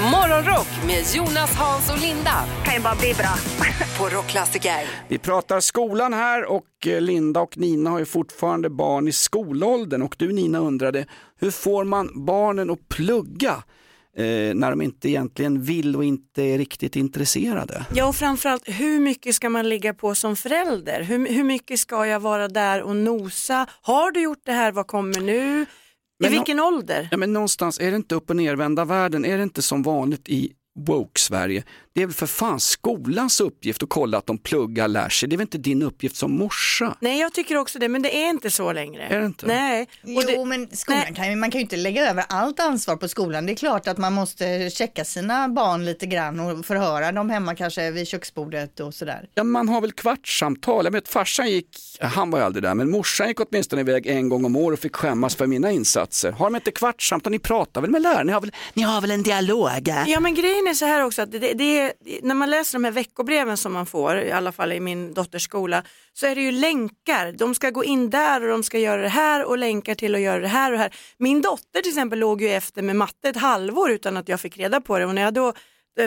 Morgonrock med Jonas, Hans och Linda kan ju bara bli bra. på Rockklassiker. Vi pratar skolan här och eh, Linda och Nina har ju fortfarande barn i skolåldern och du Nina undrade hur får man barnen att plugga eh, när de inte egentligen vill och inte är riktigt intresserade? Ja, och framförallt hur mycket ska man ligga på som förälder? Hur, hur mycket ska jag vara där och nosa? Har du gjort det här, vad kommer nu? I Men vilken ålder? Ja, men någonstans är det inte upp och nervända världen, är det inte som vanligt i woke-Sverige? Det är väl för fan skolans uppgift att kolla att de pluggar, lär sig. Det är väl inte din uppgift som morsa? Nej, jag tycker också det, men det är inte så längre. Är det inte? Nej. Och det, Jo, men skolan nej. kan man kan ju inte lägga över allt ansvar på skolan. Det är klart att man måste checka sina barn lite grann och förhöra dem hemma kanske vid köksbordet och sådär. Ja, man har väl kvartssamtal. Jag vet, farsan gick, han var ju aldrig där, men morsan gick åtminstone iväg en gång om året och fick skämmas för mina insatser. Har de inte kvartssamtal? Ni pratar väl med läraren? Ni har väl, ni har väl en dialog? Ja men grejen är så här också att det, det är, när man läser de här veckobreven som man får, i alla fall i min dotters skola, så är det ju länkar. De ska gå in där och de ska göra det här och länkar till att göra det här och här. Min dotter till exempel låg ju efter med matte ett halvår utan att jag fick reda på det och när jag då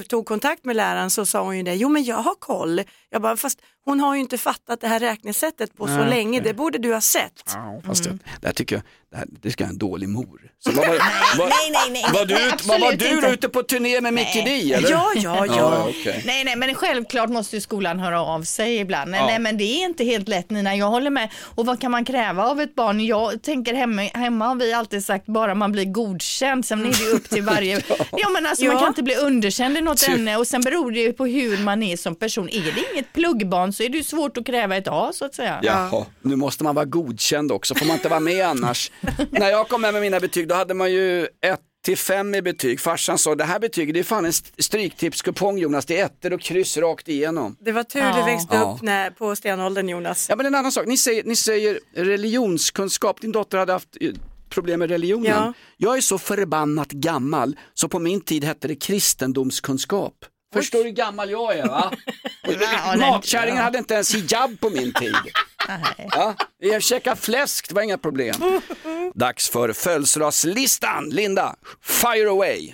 tog kontakt med läraren så sa hon ju det, jo men jag har koll. Jag bara, fast hon har ju inte fattat det här räknesättet på så Nej, länge, okej. det borde du ha sett. Ja, fast det, det här tycker jag, det, här, det ska jag ha en dålig mor. Så vad, var, var, nej, nej, nej, var, du, absolut vad var du inte. ute på turné med Mickey D eller? Ja, ja, ja. ja okej. Nej, nej, men självklart måste ju skolan höra av sig ibland. Nej, Ja. nej, men det är inte helt lätt Nina, jag håller med. Och vad kan man kräva av ett barn? Jag tänker hemma, hemma har vi alltid sagt bara man blir godkänd, sen är det upp till varje. ja. men alltså man Ja. kan inte bli underkänd i något Ty- ämne och sen beror det ju på hur man är som person. Är det inget pluggbarn så är det ju svårt att kräva ett A så att säga. Jaha, nu måste man vara godkänd också, får man inte vara med annars? När jag kom med med mina betyg då hade man ju ett till fem i betyg. Farsan sa det här betyget det är fan en st- stryktipskupong Jonas, det är ettor och kryss rakt igenom. Det var tur Ja. du växte Ja. upp när, på stenåldern Jonas. Ja men en annan sak, ni säger, ni säger religionskunskap, din dotter hade haft eh, problem med religionen. Ja. Jag är så förbannat gammal så på min tid hette det kristendomskunskap. Förstår du hur gammal jag är va? Ja, Matkärringen hade inte ens hijab på min tid. Ja, jag käkade fläsk, det var inga problem. Dags för födelsedagslistan. Linda, fire away.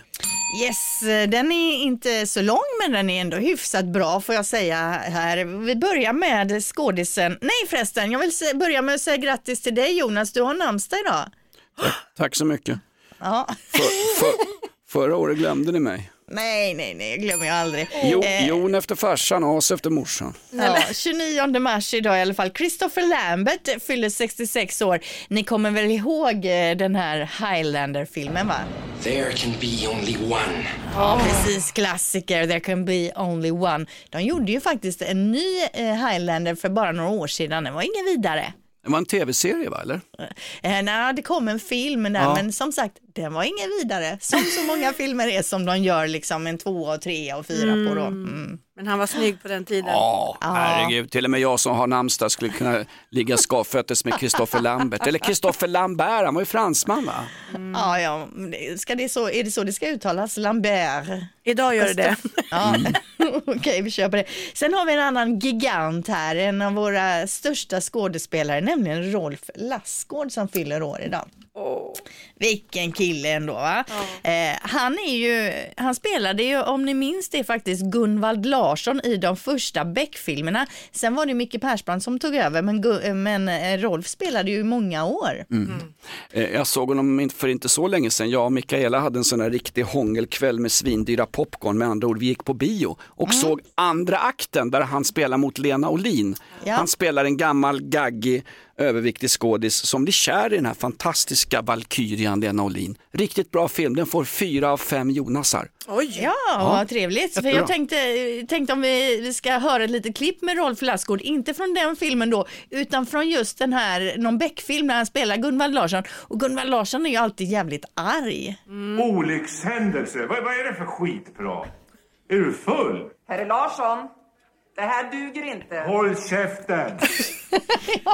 Yes, den är inte så lång men den är ändå hyfsat bra får jag säga här. Vi börjar med skådisen. Nej förresten, jag vill börja med att säga grattis till dig Jonas, du har namnsdag idag. Tack så mycket. Ja. För, för, förra året glömde ni mig. Nej, nej, nej, jag glömmer jag aldrig. Jo, Eh, Jon efter farsan, As efter morsan. Ja, 29 mars idag i alla fall. Christopher Lambert fyller 66 år. Ni kommer väl ihåg eh, den här Highlander-filmen va? There can be only one. Ja, precis. Klassiker, There can be only one. De gjorde ju faktiskt en ny eh, Highlander för bara några år sedan. Den var ingen vidare. Det var en tv-serie va, eller? Eh, nej, det kom en film där, Ja. men som sagt, den var ingen vidare. Som så många filmer är som de gör liksom en tvåa och trea och fyra på då. Mm. Men han var snygg på den tiden. Ja, herregud. Till och med jag som har namnsdag skulle kunna ligga skavfötters med Christopher Lambert. Eller Christopher Lambert, han var ju fransman va? Ja, ja, det- ska det så, är det så det ska uttalas? Lambert? Idag gör det det. Ja, okej vi kör på det. Sen har vi en annan gigant här, en av våra största skådespelare, nämligen Rolf Lassgård som fyller år idag. Vilken kille ändå va? Eh, han är ju, han spelade ju om ni minns det faktiskt Gunvald Larsson i de första Beck-filmerna. Sen var det Micke Persbrandt som tog över men, Gu- eh, men eh, Rolf spelade ju i många år. Eh, Jag såg honom för inte så länge sedan. Jag och Mikaela hade en sån här riktig hångelkväll med svindyra popcorn. Med andra ord, vi gick på bio och såg andra akten där han spelar mot Lena Olin. Ja. Han spelar en gammal, gaggig, överviktig skådis som blir kär i den här fantastiska valkyrian Lena Olin. Riktigt bra film, den får fyra av fem Jonasar. Oj! Ja, vad trevligt. För jag tänkte, tänkte om vi, vi ska höra ett litet klipp med Rolf Lassgård, inte från den filmen då, utan från just den här, någon Beck-film där han spelar Gunvald Larsson. Och Gunvald Larsson är ju alltid jävligt arg. Olyckshändelse? Vad, vad är det för skitprat? Är du full? Herr Larsson, Det här duger inte. Håll käften!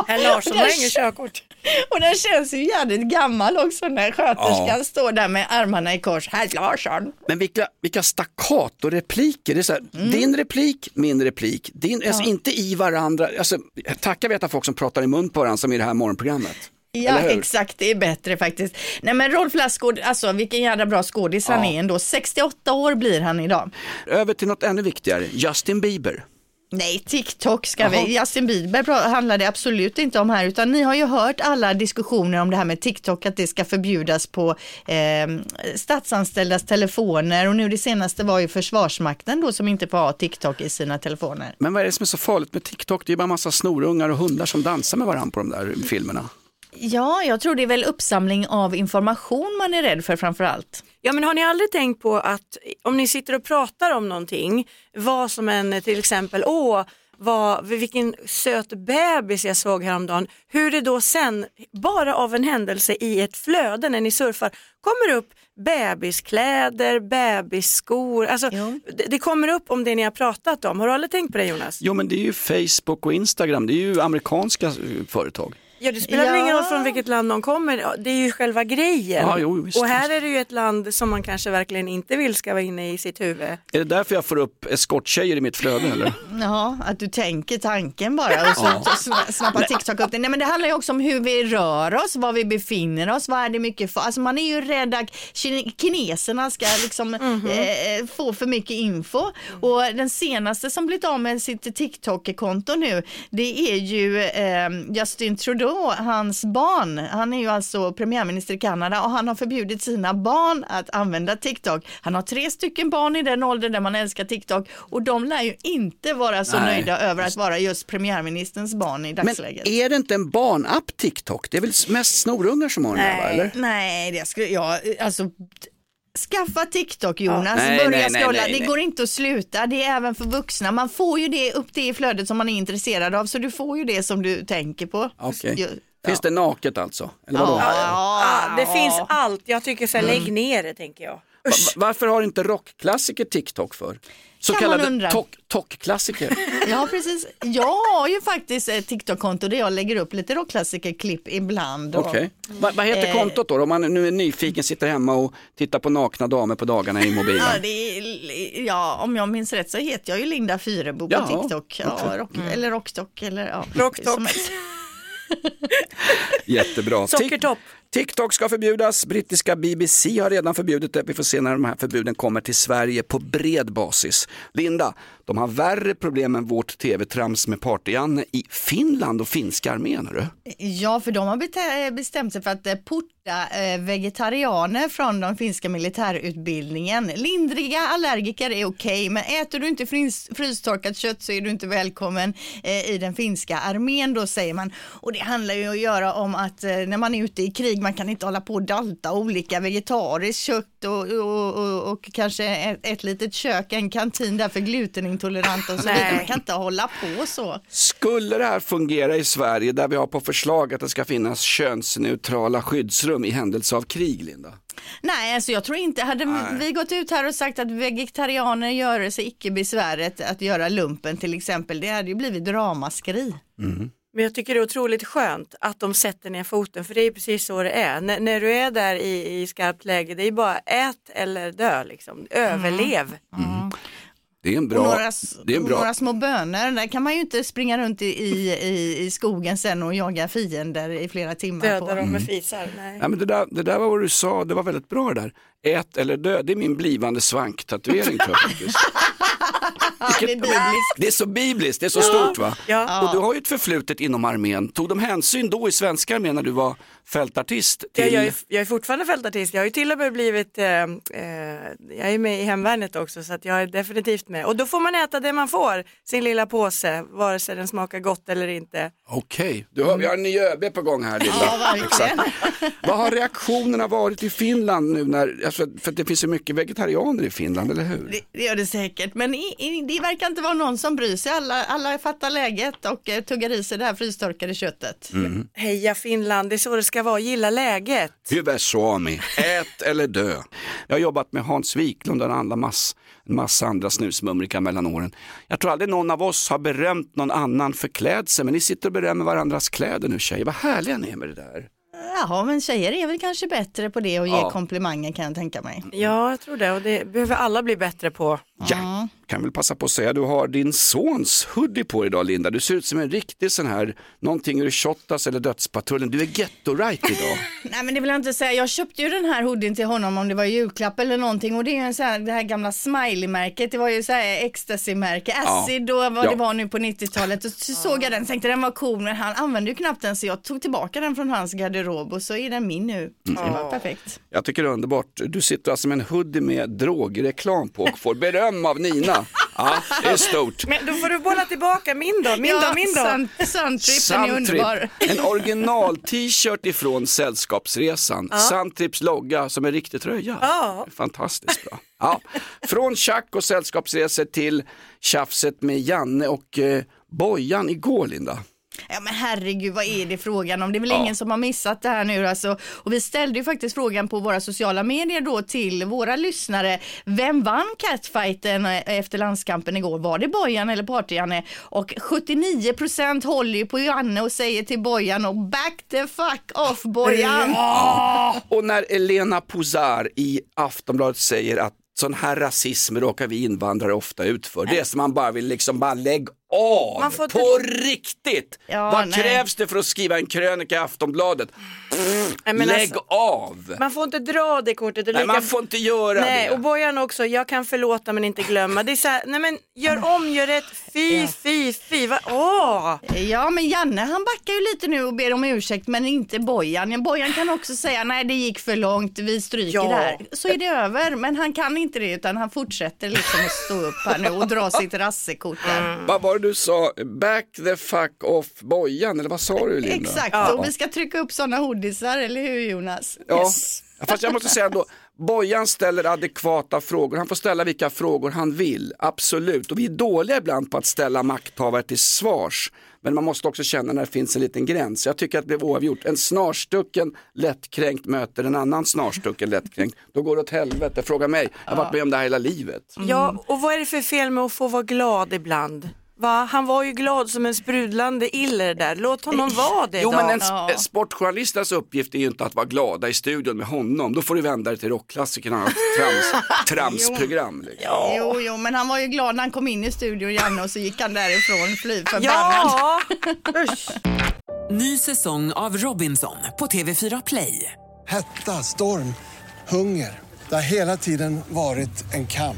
Herr Larsson har inget körkort. Och den känns ju jävligt gammal också när sköterskan Ja. står där med armarna i kors. Herr Larsson. Men vilka, vilka staccato-repliker. Det är så här, Mm. Din replik, min replik. Din, alltså inte i varandra. Alltså, tacka veta folk som pratar i mun på varandra som i det här morgonprogrammet. Ja, exakt, det är bättre faktiskt. Nej men Rolf Lassgård, alltså vilken jävla bra skådis han Ja. är ändå. 68 år blir han idag. Över till något ännu viktigare, Justin Bieber. Nej, TikTok ska Jaha. vi. Justin Bieber handlar det absolut inte om här, utan ni har ju hört alla diskussioner om det här med TikTok, att det ska förbjudas på eh, statsanställdas telefoner och nu det senaste var ju Försvarsmakten då som inte får ha TikTok i sina telefoner. Men vad är det som är så farligt med TikTok? Det är bara en massa snorungar och hundar som dansar med varandra på de där filmerna. Ja, jag tror det är väl uppsamling av information man är rädd för framför allt. Ja men har ni aldrig tänkt på att om ni sitter och pratar om någonting, vad som en till exempel, åh, vad, vilken söt bebis jag såg häromdagen, hur det då sen, bara av en händelse i ett flöde när ni surfar, kommer upp bebiskläder, bebisskor, alltså det, det kommer upp om det ni har pratat om. Har du aldrig tänkt på det Jonas? Jo men det är ju Facebook och Instagram, det är ju amerikanska eh, företag. Ja det spelar väl Ja. ingen roll från vilket land de kommer, det är ju själva grejen. Ja, jo, visst, och här är det ju ett land som man kanske verkligen inte vill ska vara inne i sitt huvud. Är det därför jag får upp eskorttjejer i mitt flöde eller? Ja, att du tänker tanken bara och så Ja. snappar TikTok upp det. Nej men det handlar ju också om hur vi rör oss, var vi befinner oss, vad är det mycket för, alltså man är ju rädd att kine- kineserna ska liksom eh, få för mycket info och den senaste som blivit av med sitt TikTok-konto nu det är ju eh, Justin Trudeau, hans barn, han är ju alltså premiärminister i Kanada och han har förbjudit sina barn att använda TikTok. Han har tre stycken barn i den åldern där man älskar TikTok och de lär ju inte vara så Nej. nöjda över att vara just premiärministerns barn i Men dagsläget. är det inte en barnapp TikTok? Det är väl mest snorungar som har den här va? Eller? Nej, det skulle jag, alltså Skaffa TikTok Jonas, Nej, börja nej, scrolla. nej, det går inte att sluta, det är även för vuxna. Man får ju det upp det i flödet som man är intresserad av, så du får ju det som du tänker på. Ju- Finns det naket alltså? Eller vadå? Ja, Ja, det ja. finns allt, jag tycker så här, lägg ner det tänker jag. Va- Varför har inte rockklassiker TikTok för? Så Kan man kallade undra. tok- tok-klassiker. Ja, precis. Jag har ju faktiskt ett TikTok-konto där jag lägger upp lite rockklassiker-klipp ibland. och- Okej. Va- vad heter Eh. kontot då? Om man nu är nyfiken, sitter hemma och tittar på nakna damer på dagarna i mobilen. Ja, det är, ja, om jag minns rätt så heter jag ju Linda Fyrebo på TikTok. Ja, rock, Eller Rocktok. Eller, ja, helst. Jättebra. Sockertopp. TikTok ska förbjudas. Brittiska BBC har redan förbjudit det. Vi får se när de här förbuden kommer till Sverige på bred basis. Linda, de har värre problem än vårt tv-trams med Party-Janne i Finland och finska armén. hörru. Ja, för de har eh, bestämt sig för att eh, porta eh, vegetarianer från den finska militärutbildningen. Lindriga allergiker är okej, men äter du inte frys- frystorkat kött så är du inte välkommen i den finska armén då säger man. Och det handlar ju att göra om att när man är ute i krig, man kan inte hålla på och dalta olika vegetariskt kött och, och, och, och kanske ett, ett litet kök, en kantin där för glutenintoleranta och så vidare. Nej. Man kan inte hålla på så. Skulle det här fungera i Sverige där vi har på förslag att det ska finnas könsneutrala skyddsrum i händelse av krig, Linda? Nej, alltså jag tror inte, hade vi gått ut här och sagt att vegetarianer gör sig icke besväret att göra lumpen till exempel, det hade ju blivit ramaskri. Men jag tycker det är otroligt skönt att de sätter ner foten för det är precis så det är. N- när du är där i, i skarpt läge, det är bara ät eller dö liksom. Överlev. Det är en Och bra... några, det är en bra... några små bönor, där kan man ju inte springa runt i, i, i skogen sen och jaga fiender i flera timmar. Döda på. dem Mm. med fisar. Nej. Ja, men det, där, det där var vad du sa, det var väldigt bra det där. Ät eller dö, det är min blivande svanktatuering tror jag faktiskt. det är bibliskt. Det är så bibliskt, det är så stort va? Ja. Och du har ju ett förflutet inom armén. Tog de hänsyn då i svenska armén när du var fältartist? Till... jag, är, jag är fortfarande fältartist, jag har ju till och med blivit, eh, eh, jag är med i hemvärnet också så att jag är definitivt med. Och då får man äta det man får, sin lilla påse, vare sig den smakar gott eller inte. Okej, du hör, vi har en ny ÖB på gång här Linda. Ja, verkligen. Vad har reaktionerna varit i Finland nu när, alltså, för det finns ju mycket vegetarianer i Finland, eller hur? Det, det gör det säkert, men i, i, det verkar inte vara någon som bryr sig. Alla, alla fattar läget och eh, tuggar i sig det här frystorkade köttet. Mm. Heja Finland, det är så det ska vara, gilla läget. Hyvä Suomi, ät eller dö. Jag har jobbat med Hans Wiklund och en andra mass, en massa andra snusmumrikar mellan åren. Jag tror aldrig någon av oss har berömt någon annan för klädsel, men ni sitter och berömmer varandras kläder nu tjejer. Vad härliga ni är med det där. Jaha, men tjejer är väl kanske bättre på det och ge Ja. komplimanger kan jag tänka mig. Ja, jag tror det och det behöver alla bli bättre på. Ja, kan väl passa på att säga, du har din sons hoodie på idag Linda. Du ser ut som en riktig sån här, någonting ur Shottaz eller Dödspatrullen. Du är getto-right idag. Nej men det vill jag inte säga. Jag köpte ju den här hoodien till honom om det var julklapp eller någonting och det är ju en sån här, det här gamla smiley-märket. Det var ju så här ecstasy-märke, acid och vad Ja. det var nu på 90-talet. Och så såg jag den tänkte den var cool men han använde ju knappt den så jag tog tillbaka den från hans garderob och så är den min nu. Så det var perfekt. Jag tycker det är underbart. Du sitter alltså med en hoodie med drogreklam på och får beröm av Nina. Ja, det är stort. Men då får du bolla tillbaka min då, min ja, då, min då. Sun, Suntrippen är underbar. En original-t-shirt ifrån Sällskapsresan. Suntrips logga som en riktig tröja. Ja. Fantastiskt bra. Ja. Från tjack och sällskapsresor till tjafset med Janne och eh, Bojan igår Linda. Ja men herregud, vad är det frågan om? Det är väl Ja. ingen som har missat det här nu alltså. Och vi ställde ju faktiskt frågan på våra sociala medier då till våra lyssnare. Vem vann catfighten eh, efter landskampen igår? Var det Bojan eller Party-Janne? Och 79% håller ju på Janne och säger till Bojan och back the fuck off Bojan. Och när Elena Pozar i Aftonbladet säger att sån här rasism råkar vi invandrare ofta ut för. Det är som man bara vill liksom bara lägg av Man får på riktigt. Ja, Vad nej. krävs det för att skriva en krönika i Aftonbladet? Men lägg alltså, av. man får inte dra det kortet. Nej, lika- man får inte göra Nej, det. och Bojan också, jag kan förlåta men inte glömma. Det är så här, nej men gör om, gör rätt, fy, fy, fy, vad, åh! Ja men Janne han backar ju lite nu och ber om ursäkt men inte Bojan. Bojan kan också säga nej det gick för långt, vi stryker Ja. det här. Så är det över men han kan inte det utan han fortsätter liksom att stå upp här nu och dra sitt rassekort där. Vad var det du sa? Back the fuck off Bojan, eller vad sa du Linda? Exakt, och vi ska trycka upp sådana hoodisar, eller hur Jonas? Ja, fast jag måste säga ändå, Bojan ställer adekvata frågor, han får ställa vilka frågor han vill, absolut. Och vi är dåliga ibland på att ställa makthavare till svars. Men man måste också känna när det finns en liten gräns. Jag tycker att det blev oavgjort. En snarstucken lättkränkt möter en annan snarstucken lättkränkt. Då går det åt helvete, fråga mig. Jag har varit med om det här hela livet. Ja, och vad är det för fel med att få vara glad ibland? Va? Han var ju glad som en sprudlande iller där, låt honom vara det Jo då. men en Ja. ja. sportjournalistens uppgift är ju inte att vara glada i studion med honom. Då får du vända dig till rockklassikerna och trams, tramsprogram. Liksom. Jo, jo, men han var ju glad när han kom in i studion Janne och så gick han därifrån fly förbannad. Ja. Ny säsong av Robinson på TV4 Play. Hetta, storm, hunger. Det har hela tiden varit en kamp.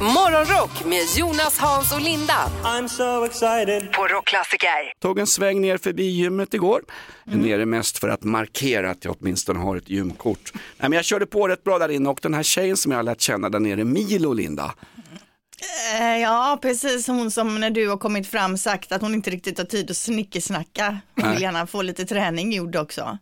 Morgonrock med Jonas, Hans och Linda. I'm so excited. På Rockklassiker. Tog en sväng ner förbi gymmet igår. Mm. Nere mest för att markera att jag åtminstone har ett gymkort. Nej, men jag körde på rätt bra där inne och den här tjejen som jag har lärt känna där nere, Milo Linda. Eh, Ja, precis hon som när du har kommit fram sagt att hon inte riktigt har tid att snickesnacka. Hon vill gärna få lite träning gjord också.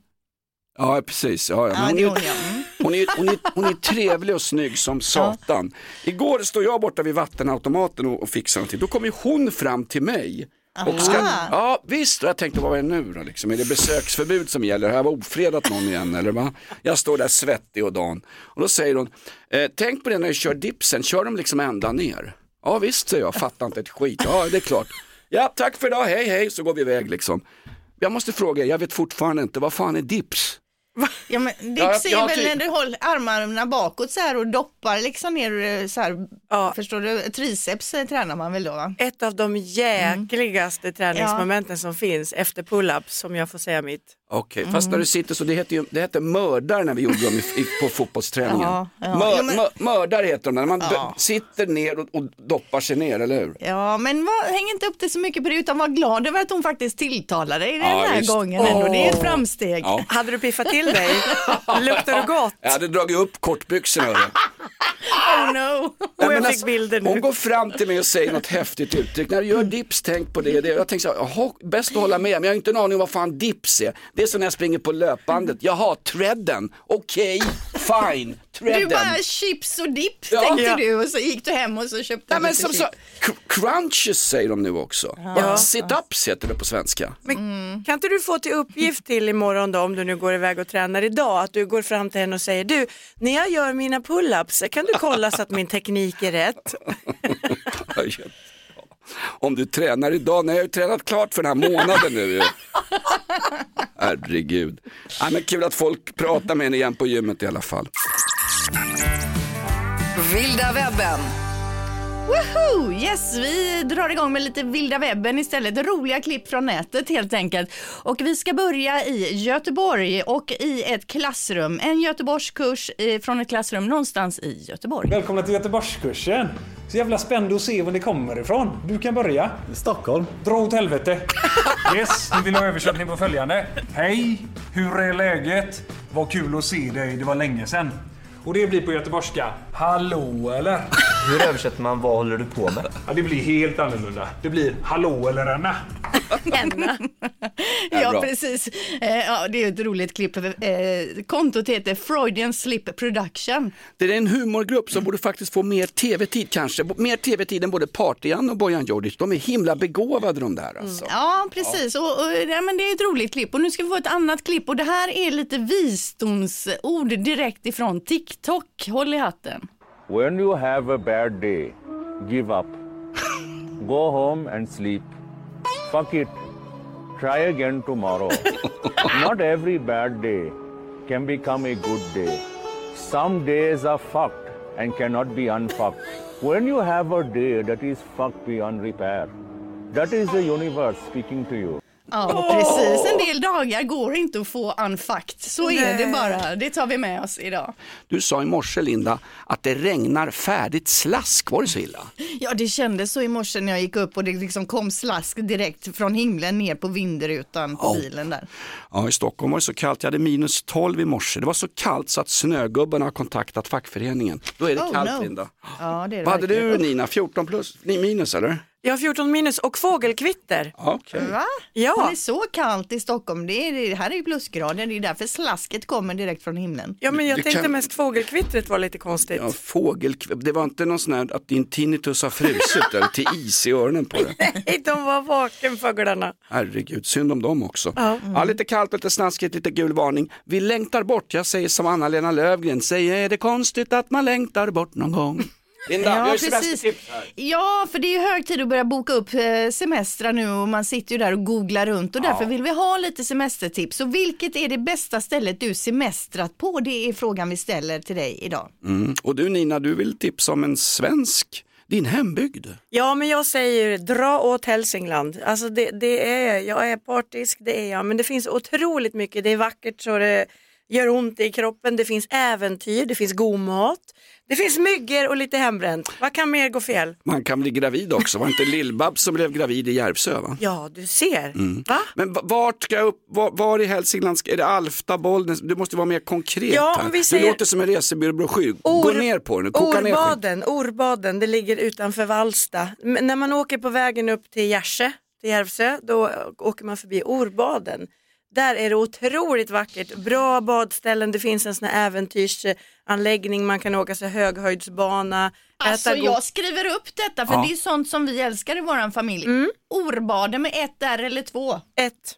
Ja precis, ja, ja. Är hon, är. Mm. hon, är, hon, är, hon är trevlig och snygg som satan. Igår står jag borta vid vattenautomaten och, och fixar någonting. Då kommer hon fram till mig. Och ska, ja visst, och jag tänkte vad är det nu då? Liksom? Är det besöksförbud som gäller? Har jag ofredat någon igen eller va? Jag står där svettig och dan. Och då säger hon, eh, tänk på det när du kör dipsen, kör dem liksom ända ner. Ja visst, säger jag, fattar inte ett skit. Ja det är klart. Ja tack för idag, hej hej, så går vi iväg liksom. Jag måste fråga, jag vet fortfarande inte, vad fan är dips? Ja, men Ja, dips är jag väl ty- när du håller armarna bakåt så här och doppar liksom ner eh, så här. Förstår du? Triceps eh, tränar man väl då? va? Ett av de jäkligaste träningsmomenten Ja. som finns efter pull-ups, som jag får säga mitt. Okej, fast Mm. när du sitter så, det hette ju det hette mördar när vi gjorde dem i, i, på fotbollsträningen. Ja, ja. Mör, Jo, men- mör, mördar heter de, när man Ja. sitter ner och, och doppar sig ner, eller hur? Ja, men var, häng inte upp det så mycket på det utan var glad över att hon faktiskt tilltalar dig den Ja, här visst. gången ändå. Det är ett framsteg. Ja. Hade du piffat till dig? Luktar du gott? Jag hade dragit upp kortbyxorna. Oh no. Och Nej, jag men fick alltså, bilder nu. Hon går fram till mig och säger något häftigt uttryck. När du gör dips, tänk på det. det jag tänker så här, bäst att hålla med, men jag har inte en aning om vad fan dips är. Det är som när jag springer på löpbandet. Jaha, treaden. Okej, fine, treaden. Du bara chips och dipp Ja. tänkte Ja. du och så gick du hem och så köpte du men lite som chips. så, cr- crunches säger de nu också. Ja. Sit-ups heter det på svenska. Men kan inte du få till uppgift till imorgon då, om du nu går iväg och tränar idag, att du går fram till henne och säger du, när jag gör mina pull-ups, kan du kolla så att min teknik är rätt? Om du tränar idag, nej jag har ju tränat klart för den här månaden nu. Herregud. Ja, men kul att folk pratar med en igen på gymmet i alla fall. Vilda webben. Woho! Yes, vi drar igång med lite vilda webben istället. Roliga klipp från nätet helt enkelt. Och vi ska börja i Göteborg och i ett klassrum. En Göteborgskurs eh, från ett klassrum någonstans i Göteborg. Välkomna till Göteborgskursen. Så jävla spänd att se var ni kommer ifrån. Du kan börja. Stockholm. Dra åt helvete. Yes, ni vill ha översättning på följande. Hej, hur är läget? Vad kul att se dig, det var länge sedan. Och det blir på göteborgska. Hallå eller? Hur översätter man vad håller du på med? Ja, det blir helt annorlunda. Det blir hallå eller Anna. Ja, bra. precis. Eh, ja, det är ett roligt klipp. Eh, kontot heter Freudian Slip Production. Det är en humorgrupp som borde faktiskt få mer tv-tid kanske. Mer tv-tid än både Party-Jan och Bojan Djordjic. De är himla begåvade de där alltså. Ja, precis. Och, och, ja, men det är ett roligt klipp. Och nu ska vi få ett annat klipp. Och det här är lite visdomsord direkt ifrån TikTok. Håll i hatten. When you have a bad day, give up. Go home and sleep. Fuck it. Try again tomorrow. Not every bad day can become a good day. Some days are fucked and cannot be unfucked. When you have a day that is fucked beyond repair, that is the universe speaking to you. Ja, precis. En del dagar går inte att få unfucked. Så är det bara. Det tar vi med oss idag. Du sa i morse Linda att det regnar färdigt slask. Var det så illa? Ja, det kändes så i morse när jag gick upp och det liksom kom slask direkt från himlen ner på vindrutan på Oh. bilen där. Ja, i Stockholm var det så kallt. Jag hade minus 12 i morse. Det var så kallt så att snögubben har kontaktat fackföreningen. Då är det Oh, kallt no. Linda. Ja, det är det Vad hade verkligen. du Nina? 14 plus? Ni minus eller? Jag har 14 minus och fågelkvitter. Okej. Va? Ja. Det är så kallt i Stockholm. Det, är, det här är ju plusgrader. Det är därför slasket kommer direkt från himlen. Ja, men jag Det tänkte kan- mest fågelkvittret var lite konstigt. Ja, fågelkv... Det var inte någon sån här att din tinnitus har frusit eller till is i öronen på det. Nej, de var vakenfåglarna. Herregud, synd om dem också. Ja. Ja, lite kallt, lite snaskigt, lite gul varning. Vi längtar bort, jag säger som Anna-Lena Lövgren, säger är det konstigt att man längtar bort någon gång? Linda, vi har Ja, ju precis. semestertips här. Ja, för det är ju hög tid att börja boka upp eh, semestrar nu och man sitter ju där och googlar runt och därför vill vi ha lite semestertips. Och vilket är det bästa stället du semestrat på? Det är frågan vi ställer till dig idag. Mm. Och du Nina, du vill tipsa om en svensk, din hembygd. Ja, men jag säger dra åt Hälsingland. Alltså det, det är, jag är partisk, det är jag, men det finns otroligt mycket. Det är vackert så det gör ont i kroppen. Det finns äventyr, det finns god mat, det finns myggor och lite hembränt. Vad kan mer gå fel? Man kan bli gravid också, var inte Lill-Babs som blev gravid i Järvsö? Va? Ja, du ser. Mm. Va? Men va- vart ska jag upp, var, var i Hälsingland, är det Alfta, Bollnäs? Du måste vara mer konkret Ja, här. om vi säger- Du låter som en resebyråbroschyr. Gå Or- ner på den, koka ner skit. Orbaden, Orbaden, det ligger utanför Vallsta. Men när man åker på vägen upp till Gärse, till Järvsö, då åker man förbi Orbaden. Där är det otroligt vackert, bra badställen, det finns en sån här äventyrsanläggning, man kan åka så höghöjdsbana, Alltså äta jag skriver upp detta för Ja. det är sånt som vi älskar i våran familj. Orbaden med ett där eller två. Ett.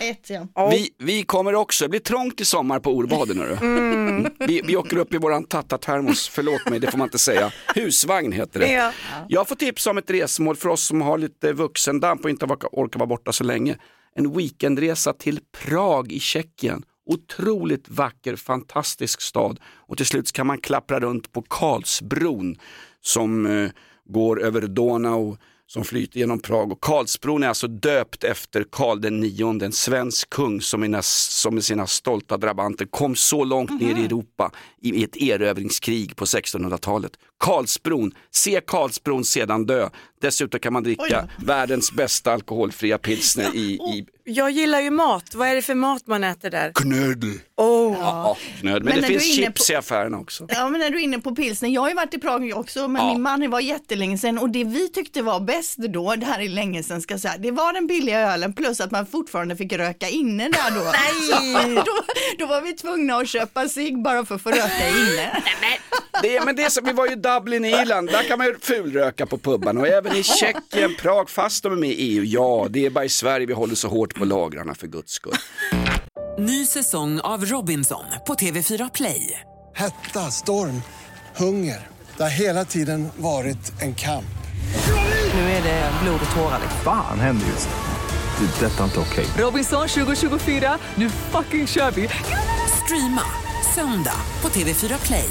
Ett ja. Vi, vi kommer också, det blir trångt i sommar på Orbaden. hörru. Mm. Vi, vi åker upp i våran Tata-termos, förlåt mig det får man inte säga. Husvagn heter det. Ja. Jag får tipsa om ett resmål för oss som har lite vuxendamp och inte orkar vara borta så länge. En weekendresa till Prag i Tjeckien. Otroligt vacker, fantastisk stad. Och till slut kan man klappra runt på Karlsbron som eh, går över Donau som flyter genom Prag. Och Karlsbron är alltså döpt efter Karl den nionde, en svensk kung som, i som med sina stolta drabanter kom så långt ner i Europa i, i ett erövringskrig på 1600-talet. Karlsbron, se Karlsbron sedan dö. Dessutom kan man dricka världens bästa alkoholfria pilsner i, i Jag gillar ju mat. Vad är det för mat man äter där? knödel. Oh. Ja, knödel. Men, Men det finns chips på- i affärerna också. Ja men när du är inne på pilsner, jag har ju varit i Prag också men Ja. min man det var jättelänge sedan och det vi tyckte var bäst då, det här är länge sedan ska jag säga, det var den billiga ölen plus att man fortfarande fick röka inne där då. Nej! Så, då, då var vi tvungna att köpa cigg bara för att få röka inne. Det är, men det är som, vi var ju i Dublin Irland, där kan man ju fulröka på pubarna och även i Tjeckien, Prag, fast de är med i EU. Ja, det är bara i Sverige vi håller så hårt på lagrarna för guds skull. Ny säsong av Robinson på TV4 Play. Hetta, storm, hunger. Det har hela tiden varit en kamp. Nu är det blod och tårar. Fan händer just nu. Det. är Detta är inte okej. Robinson 2024, nu fucking kör vi! Streama söndag på TV4 Play.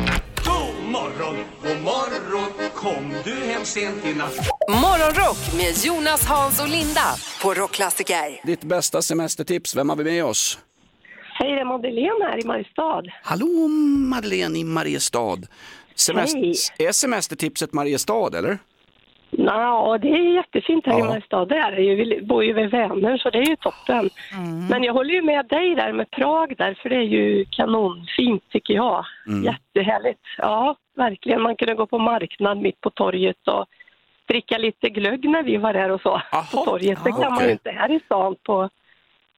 Morgon, god morgon, kom du hem sent i natt? Morgonrock med Jonas, Hans och Linda på Rockklassiker. Ditt bästa semestertips, vem har vi med oss? Hej, det är Madeleine här i Mariestad. Hallå Madeleine i Mariestad. Semest- är semestertipset Mariestad eller? Ja, det är jättefint här i Ja. Mariestad. Det är ju. Vi bor ju vid Vänern så det är ju toppen. Men jag håller ju med dig där med Prag där för det är ju kanonfint tycker jag. Mm. Jättehärligt. Ja, verkligen. Man kunde gå på marknad mitt på torget och dricka lite glögg när vi var där och så. på torget. Det kan man ju inte här i stan på,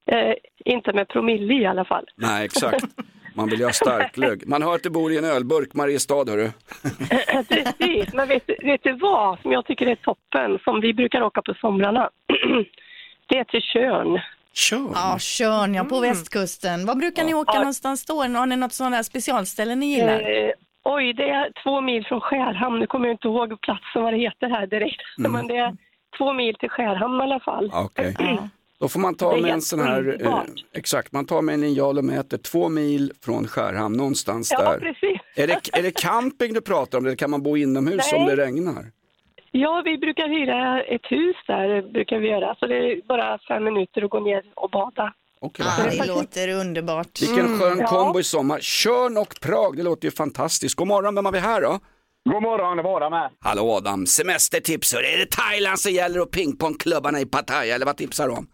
eh, inte med promille i alla fall. Nej, exakt. Man vill ju ha starklögg. Man hör att du bor i en ölburk, Mariestad hörru. Precis, men vet, vet du vad som jag tycker är toppen, som vi brukar åka på somrarna? det är till Tjörn. Tjörn? Ja, Tjörn, ja, på västkusten. Var brukar ni åka Ja. någonstans då? Har ni något sådant där specialställe ni gillar? Eh, oj, det är två mil från Skärhamn. Nu kommer jag inte ihåg platsen vad det heter här direkt. Mm. Men det är två mil till Skärhamn i alla fall. Okej. Då får man ta med en sån här, eh, exakt, man tar med en linjal och mäter två mil från Skärhamn, någonstans Ja, där. precis. Är det, är det camping du pratar om eller kan man bo inomhus Nej. om det regnar? Ja, vi brukar hyra ett hus där, brukar vi göra. Så det är bara fem minuter att gå ner och bada. Okej, Ah, det låter underbart. Vilken skön Ja. kombo i sommar. Tjörn och Prag, det låter ju fantastiskt. God morgon, vem har vi här då? God morgon, det var Adam här. Hallå Adam, semestertips. Är det Thailand som gäller och pingpongklubbarna i Pattaya eller vad tipsar du om?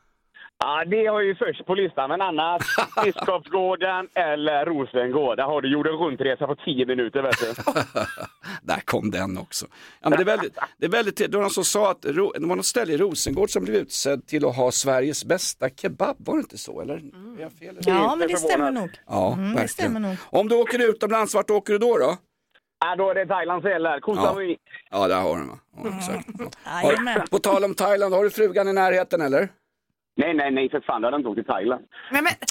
Ja, det har ju först på listan, men annars Biskopsgården eller Rosengård. Där har du jorden runt-resa på 10 minuter, vet du. Där kom den också. Ja, men det, är väldigt, det är väldigt, det var någon som sa att Ro- det var något ställe i Rosengård som blev utsedd till att ha Sveriges bästa kebab, var det inte så? Eller? Är jag fel? Ja, men det stämmer nog. Ja, Mm, det stämmer nog. Om du åker utomlands, vart åker du då? då? Ja, då är det Thailand som gäller. Koh Ja. Samui. Ja, där har du den? Ja, exakt. Jajamän. Har, på tal om Thailand, har du frugan i närheten eller? Nej, nej, nej, för fan. Då hade de inte åkt till Thailand. Men, men,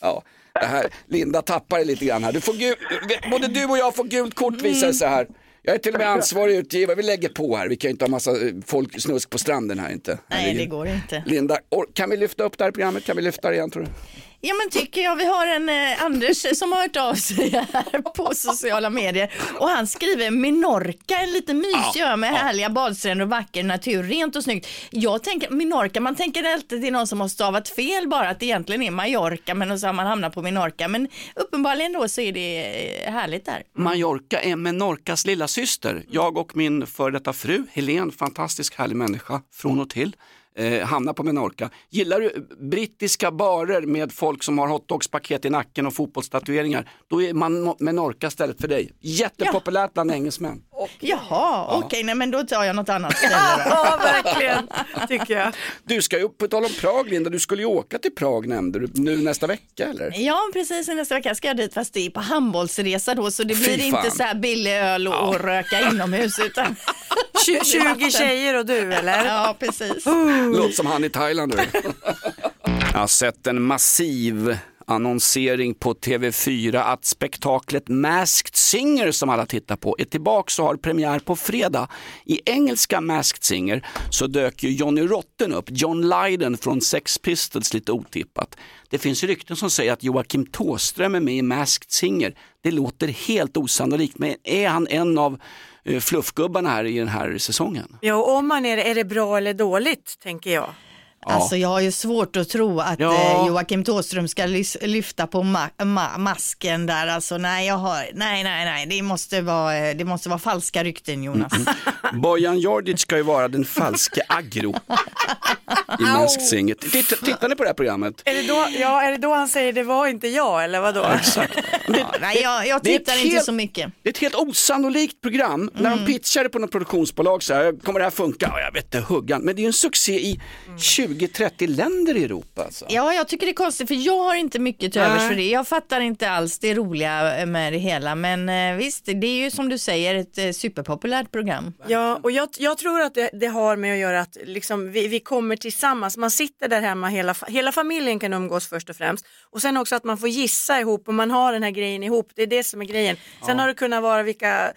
Ja, det här, Linda tappar det lite grann här. Du får gul, både du och jag får gult kort visar det sig här. Jag är till och med ansvarig utgivare, vi lägger på här. Vi kan ju inte ha massa eh, folk snusk på stranden här inte. Nej, det går inte. Linda, kan vi lyfta upp det här programmet? Kan vi lyfta det igen tror du? Ja men tycker jag. Vi har en eh, Anders som har hört av sig här på sociala medier och han skriver Minorca, en liten mysig ö med härliga badstränder och vacker natur, rent och snyggt. Jag tänker Minorca, man tänker alltid till någon som har stavat fel bara att det egentligen är Mallorca men så har man hamnat på Minorca. Men uppenbarligen då så är det eh, härligt där. Mallorca är Menorcas lilla syster. Jag och min före detta fru, Helen, fantastisk härlig människa från och till. Eh, hamnar på Menorca. Gillar du brittiska barer med folk som har hotdogspaket i nacken och fotbollstatueringar, då är man Menorca stället för dig. Jättepopulärt bland engelsmän. Jaha, okej, nej men då tar jag något annat ställe. Ja, verkligen, tycker jag. Du ska ju, på tal om Prag Linda, du skulle ju åka till Prag nämnde du, nu nästa vecka eller? Ja, precis. Nästa vecka ska jag dit, fast det är på handbollsresa då, så det Fy blir inte fan. så här billig öl och, och röka inomhus, utan 20 tjejer och du eller? Ja, precis. Låter som han i Thailand nu. Jag har sett en massiv annonsering på TV4 att spektaklet Masked Singer som alla tittar på är tillbaka och har premiär på fredag. I engelska Masked Singer så dök ju Johnny Rotten upp, John Lydon från Sex Pistols lite otippat. Det finns rykten som säger att Joakim Tåström är med i Masked Singer. Det låter helt osannolikt men är han en av eh, fluffgubbarna här i den här säsongen? Ja, om man är det, är det bra eller dåligt, tänker jag. Alltså jag har ju svårt att tro att Ja. eh, Joakim Tåström ska lyfta på ma- ma- masken där. Alltså nej, jag har, nej, nej, nej, det måste vara, eh, det måste vara falska rykten Jonas. Bojan Djordjic ska ju vara den falske aggro i Masked Singer. Titta, tittar ni på det här programmet? Är det, då, ja, är det då han säger det var inte jag eller vadå? Exakt. nej, jag, jag Det tittar inte helt- så mycket. Det är ett helt osannolikt program. När de pitchar det på något produktionsbolag så här, kommer det här funka? Ja, jag vet inte, huggan. Men det är ju en succé i 20-30 länder i Europa. Alltså. Ja, jag tycker det är konstigt för jag har inte mycket till övers för det. Jag fattar inte alls det roliga med det hela. Men eh, visst, det är ju som du säger ett eh, superpopulärt program. Ja, och jag, jag tror att det, det har med att göra att liksom, vi, vi kommer tillsammans, man sitter där hemma, hela, hela familjen kan umgås först och främst. Och sen också att man får gissa ihop och man har den här grejen ihop, det är det som är grejen. Sen Ja. har det kunnat vara vilka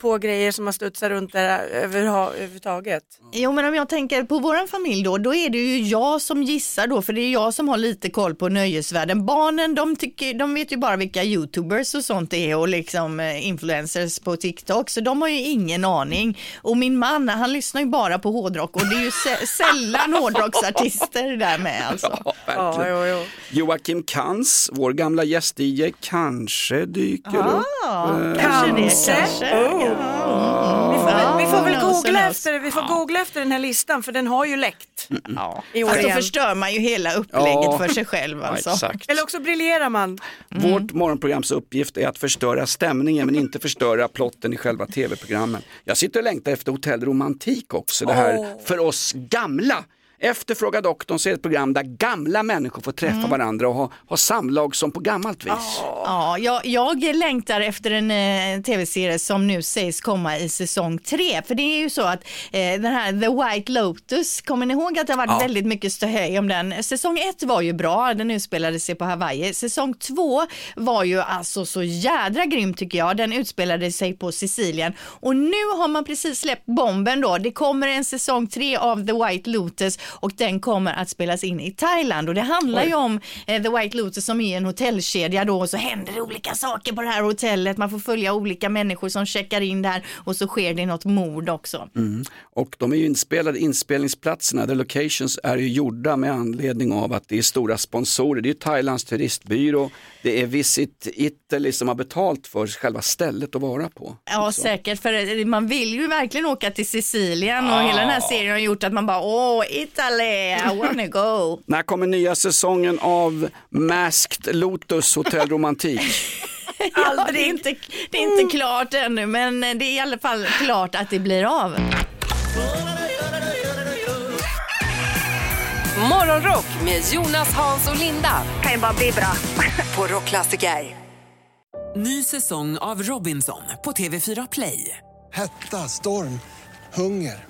på grejer som har studsat runt där över, överhuvudtaget. Jo men om jag tänker på våran familj då, då är det ju jag som gissar då, för det är jag som har lite koll på nöjesvärlden. Barnen de, tycker, de vet ju bara vilka youtubers och sånt är och liksom eh, influencers på TikTok, så de har ju ingen aning. Och min man, han lyssnar ju bara på hårdrock och det är ju sä- sällan hårdrocksartister där med alltså. Ja, verkligen. Joakim Kans, vår gamla gäst-DJ, kanske dyker upp. Ah, Eh, kanske det, Kanske. Vi får väl, vi får googla, efter, vi får googla efter den här listan för den har ju läckt. I år då igen. förstör man ju hela upplägget Ja. för sig själv alltså. exakt. Eller också briljerar man. Vårt morgonprograms uppgift är att förstöra stämningen men inte förstöra plotten i själva tv-programmen. Jag sitter och längtar efter Hotell Romantik också, det här för oss gamla. Efter Fråga doktorn så är det ett program där gamla människor får träffa Mm. varandra och ha, ha samlag som på gammalt vis. Ja, jag, jag längtar efter en eh, tv-serie som nu sägs komma i säsong tre. För det är ju så att eh, den här The White Lotus, kommer ni ihåg att det har varit Ja. väldigt mycket ståhej om den? Säsong ett var ju bra, den utspelade sig på Hawaii. Säsong två var ju alltså så jädra grym tycker jag. Den utspelade sig på Sicilien. Och nu har man precis släppt bomben då. Det kommer en säsong tre av The White Lotus och den kommer att spelas in i Thailand. Och det handlar Oj. ju om eh, The White Lotus som är en hotellkedja då och så händer det olika saker på det här hotellet. Man får följa olika människor som checkar in där och så sker det något mord också. Mm. Och de är ju inspelade, inspelningsplatserna, the locations är ju gjorda med anledning av att det är stora sponsorer. Det är ju Thailands turistbyrå, det är Visit Italy som har betalt för själva stället att vara på. Ja säkert, för man vill ju verkligen åka till Sicilien och Ja. hela den här serien har gjort att man bara åh, Italy, I wanna go. När kommer nya säsongen av Masked Lotus Hotel Romantik? ja, det, är inte, det är inte klart ännu men det är i alla fall klart att det blir av. Morgonrock med Jonas, Hans och Linda. Kan ju bara bli bra. På Rockklassiker. Ny säsong av Robinson på TV4 Play. Hetta, storm, hunger.